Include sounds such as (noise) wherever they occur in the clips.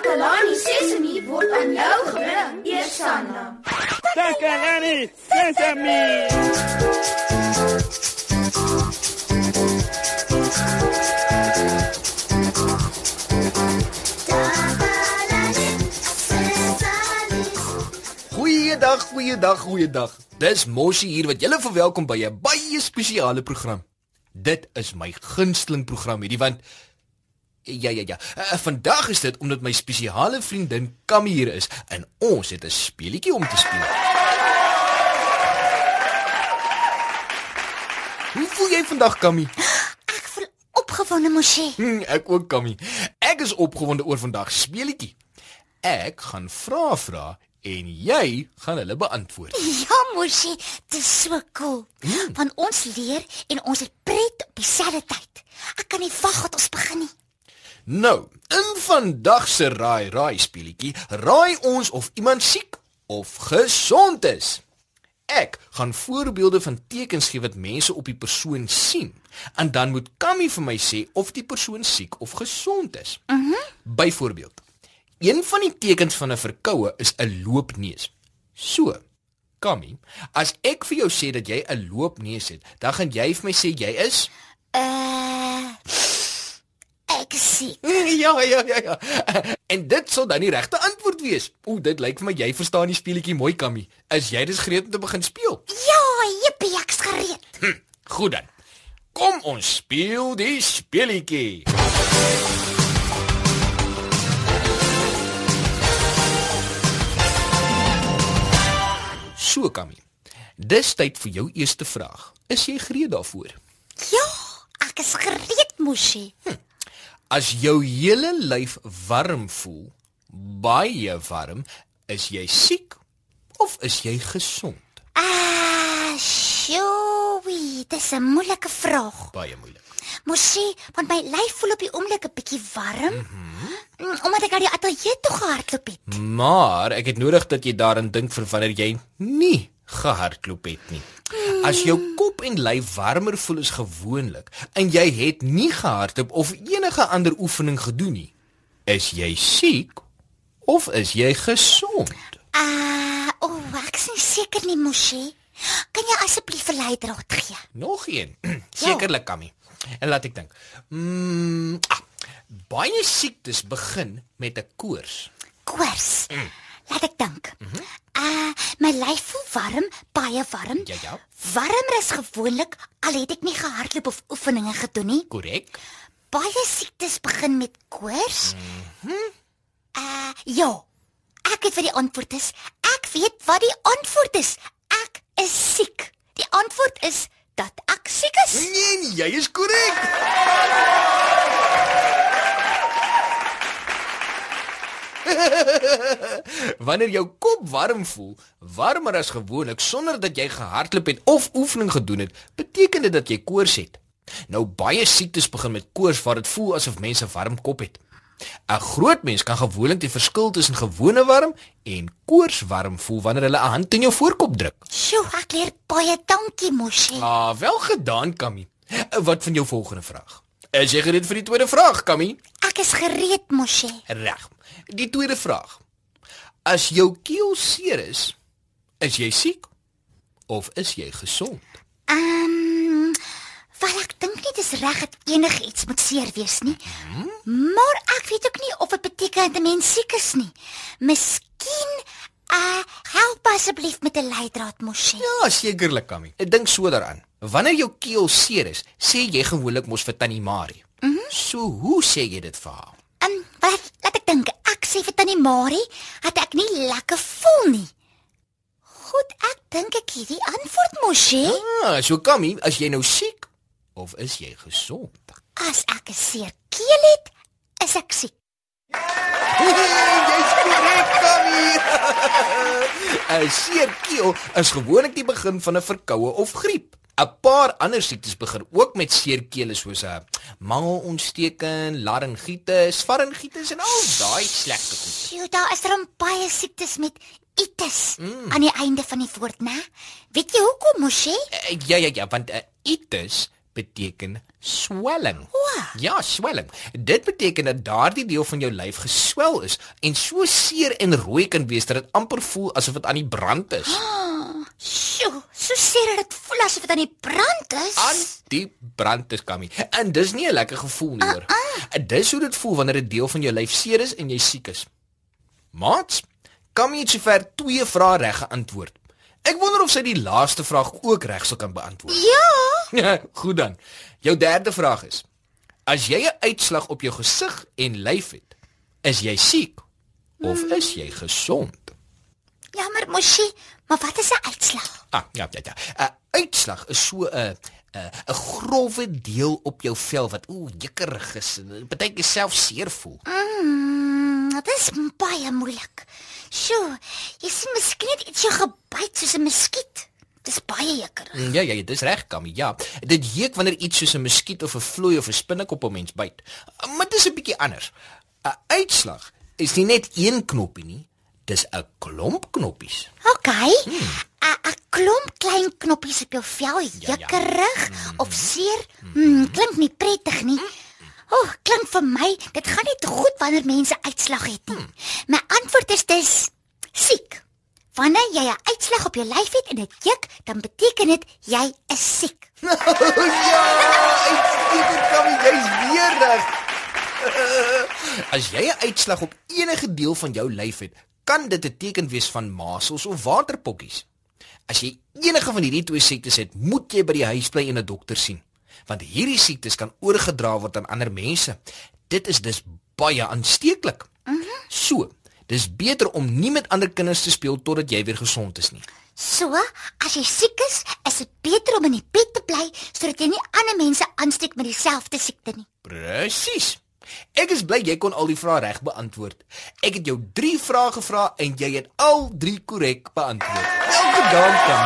Takalani Sesemi word aan jou gebring, Eersanna. Takalani Sesame. Goeiedag, goeiedag, goeiedag. Dis Moshi hier wat julle verwelkom by 'n baie spesiale program. Dit is my gunsteling program hierdie want ja ja ja. Uh, vandag is dit omdat my spesiale vriendin Kammy hier is en ons het 'n speletjie om te speel. Hoe voel jy vandag, Kammy? Ek voel opgewonde, Moshi. Hm, ek ook, Kammy. Ek is opgewonde oor vandag se speletjie. Ek gaan vra vra en jy gaan hulle beantwoord. Ja, Moshi, dit is so cool. Want ons leer en ons het pret op dieselfde tyd. Ek kan nie wag tot ons begin nie. Nou, in vandag se raai raai speletjie, raai ons of iemand siek of gesond is. Ek gaan voorbeelde van tekens gee wat mense op die persoon sien. En dan moet Kammy vir my sê of die persoon siek of gesond is. Mhm. Mm Byvoorbeeld, een van die tekens van 'n verkoue is 'n loopneus. So, Kammy, as ek vir jou sê dat jy 'n loopneus het, dan gaan jy vir my sê jy is Uh Ek sien. (laughs) Ja, ja, ja, ja. En dit sal dan die regte antwoord wees. O, dit lyk vir my jy verstaan die speletjie mooi, Kammy. Is jy dus gereed om te begin speel? Ja, jippie, ek's gereed. Hm, goed dan. Kom ons speel die speletjie. So, Kammy. Dis tyd vir jou eerste vraag. Is jy gereed daarvoor? Ja, ek is gereed, Moshi. As jou hele lyf warm voel, baie warm, is jy siek of is jy gesond? Ah, sjoe, dis 'n moeilike vraag. Baie moeilik. Moshi, want my lyf voel op die oomblik 'n bietjie warm. Mm -hmm. Omdat ek aan die ateljee toe gehardloop het. Maar ek het nodig dat jy daaraan dink vir wanneer jy nie gehardloop het nie. As jou kop en lyf warmer voel as gewoonlik en jy het nie gehardloop of enige ander oefening gedoen nie, is jy siek of is jy gesond? Ah, o, oh, ek is nie seker nie, Moshi. Kan jy asseblief 'n leidraad gee? Nog een. (clears throat) Sekerlik, Kammy. En laat ek dink. Mm, ah, baie siektes begin met 'n koors. Koors. Laat ek dink. Ah, my lyf voel warm, baie warm. Ja, ja. Warmer as gewoonlik al het ek nie gehardloop of oefeninge gedoen nie. Korrek. Baie siektes begin met koors. Mhm. Uh ja. Ek weet wat die antwoord is. Ek weet wat die antwoord is. Ek is siek. Die antwoord is dat ek siek is. Nee, nee, jy is korrek. (laughs) Wanneer jou kop warm voel, warmer as gewoonlik sonder dat jy gehardloop het of oefening gedoen het, beteken dit dat jy koors het. Nou baie siektes begin met koors waar dit voel asof mense warm kop het. 'n Groot mens kan gewoonlik die verskil tussen gewone warm en koorswarm voel wanneer hulle 'n hand in jou voorkop druk. Sjoe, ek leer baie dankie, Moshi. Ah, wel gedaan, Kammy. Wat van jou volgende vraag? Is jy gereed vir die tweede vraag, Kammy? Ek is gereed, Moshi. Reg. Die tweede vraag. As jou keel seer is, is jy siek of is jy gesond? Ehm, um, wel ek dink nie dis reg dat enigiets moet seer wees nie. Maar ek weet ook nie of dit beteken dat 'n mens siek is nie. Miskien uh help asseblief met 'n leidraad, Moshi. Ja, sekerlik, Kammy. Ek dink so daaraan. Wanneer jou keel seer is, sê jy gewoonlik mos vir Tannie Marie. Mm so, hoe sê jy dit vir haar? Wat laat ek dink. Ek sê vir tannie Marie dat ek nie lekker voel nie. Goed, ek dink ek het die antwoord, Moshi. Ah, so Kammy, as jy nou siek of is jy gesond? As ek 'n seer keel het, is ek siek. Jy's korrek, Kammy. (laughs) 'n Seer keel is gewoonlik die begin van 'n verkoue of griep. 'n Paar ander siektes begin ook met seer kele soos 'n mangelontsteking, laryngitis, faringitis en al daai slegte goed. Sjoe, daar is er baie siektes met itis mm. aan die einde van die woord, né? Weet jy hoekom, Moshi? Uh, ja ja ja, want uh, itis beteken swelling. Ja, swelling. Dit beteken dat daardie deel van jou lyf geswel is en so seer en rooi kan wees dat dit amper voel asof dit aan die brand is. Sjoe, so seer dat dit voel asof dit aan die brand is. Aan die brand is kammy. En dis nie 'n lekker gevoel nie hoor. En dis hoe dit voel wanneer 'n deel van jou lyf seer is en jy siek is. Maats, kammy het sover twee vrae reg geantwoord. Ek wonder of sy die laaste vraag ook reg sou kan beantwoord. Ja, (laughs) goed dan. Jou derde vraag is: As jy 'n uitslag op jou gesig en lyf het, is jy siek of is jy gesond? jammer mosie, maar wat is 'n uitslag? Ah, ja, ja, ja. 'n Uitslag is so 'n 'n 'n growwe deel op jou vel wat ooh jikkerig is en partykeer self seer voel. Mm, dit is baie moeilik. Sjoe, jy sien miskien het iets jou gebyt soos 'n muskiet. Dis baie jekkerig. Mm, Ja, ja, ja, dis reg, Kammy. Ja. Dit juk wanneer iets soos 'n muskiet of 'n vloei of 'n spinnekop 'n mens byt. Maar dit is 'n bietjie anders. 'n Uitslag is nie net een knoppie nie, dis 'n klomp knoppies. OK. 'n 'n klomp klein knoppies op jou vel, ja. jekkerig of seer. Hmm, klink nie prettig nie. O, oh, klink vir my, dit gaan nie goed wanneer mense uitslag het nie. My antwoord is dis siek. Wanneer jy 'n uitslag op jou lyf het en dit juk, dan beteken dit jy is siek. (laughs) ja, uitstekend Kammy, jy's weer reg. (laughs) As jy 'n uitslag op enige deel van jou lyf het, kan dit 'n teken wees van masels of waterpokkies. As jy enige van hierdie twee siektes het, moet jy by die huis bly en 'n dokter sien, want hierdie siektes kan oorgedra word aan ander mense. Dit is dus baie aansteeklik. So, dis beter om nie met ander kinders te speel totdat jy weer gesond is nie. So, as jy siek is, is dit beter om in die bed te bly sodat jy nie ander mense aansteek met dieselfde siekte nie. Presies. Ek is bly jy kon al die vrae reg beantwoord. Ek het jou 3 vrae gevra en jy het al 3 korrek beantwoord. Elke dag kan.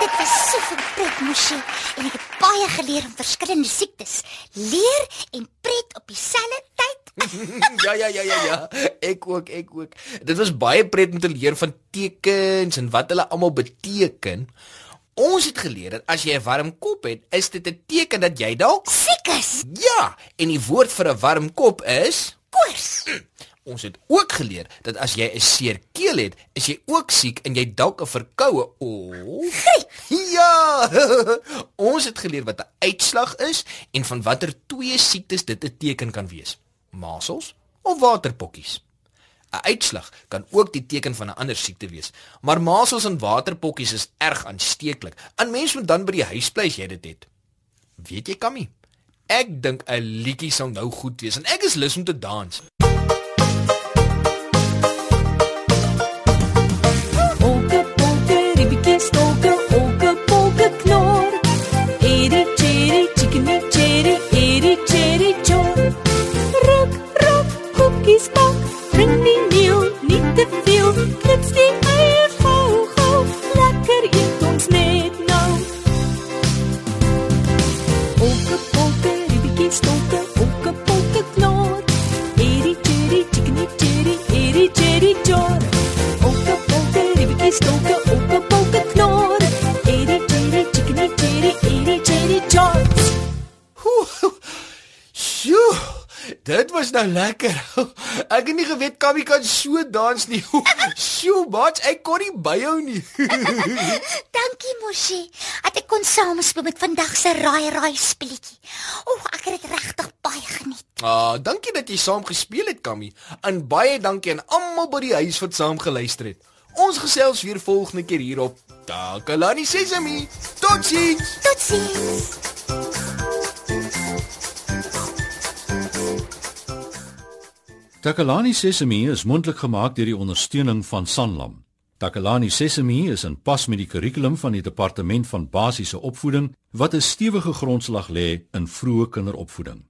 Dit was so pret, Moshi, en ek het baie geleer om verskillende siektes leer en pret op dieselfde tyd. (laughs) ja ja ja ja ja. Ek ook, ek ook. Dit was baie pret om te leer van tekens en wat hulle almal beteken. Ons het geleer dat as jy 'n warm kop het, is dit 'n teken dat jy dalk Siek is Ja, en die woord vir 'n warm kop is koors. (clears throat) Ons het ook geleer dat as jy 'n seer keel het, is jy ook siek en jy dalk 'n verkoue of Ja. (laughs) Ons het geleer wat 'n uitslag is en van watter twee siektes dit 'n teken kan wees. Masels of waterpokkies. 'n Uitslag kan ook die teken van 'n ander siekte wees, maar masels en waterpokkies is erg aansteeklik. 'n Mens moet dan by die huis bly as jy dit het. Weet jy, Kammy? Ek dink 'n liedjie sal nou goed wees en ek is lus om te dans. Poka ribbitjie stoka, oka poka knor. Eri cherry chickeny cherry, eri cherry chops. Sjoe, dit was nou lekker. (laughs) Ek het nie geweet Kammy kan so dans nie. (laughs) Sjoe, maat, ek kon nie byhou nie. (laughs) Dankie Moshi, dat ek kon saamspeel met vandag se raai raai speletjie. O, ek het dit regtig baie geniet. Ah, dankie dat jy saam gespeel het, Kammy. En baie dankie aan almal by die huis wat saam geluister het. Ons gesels weer volgende keer hier op Takalani Sesemi. Totsiens. Totsiens. Takalani Sesemi is mondelik gemaak deur die ondersteuning van Sanlam. Takalani Sesemi is in pas met die kurrikulum van die Departement van Basiese Opvoeding wat 'n stewige grondslag lê in vroeë kinderopvoeding.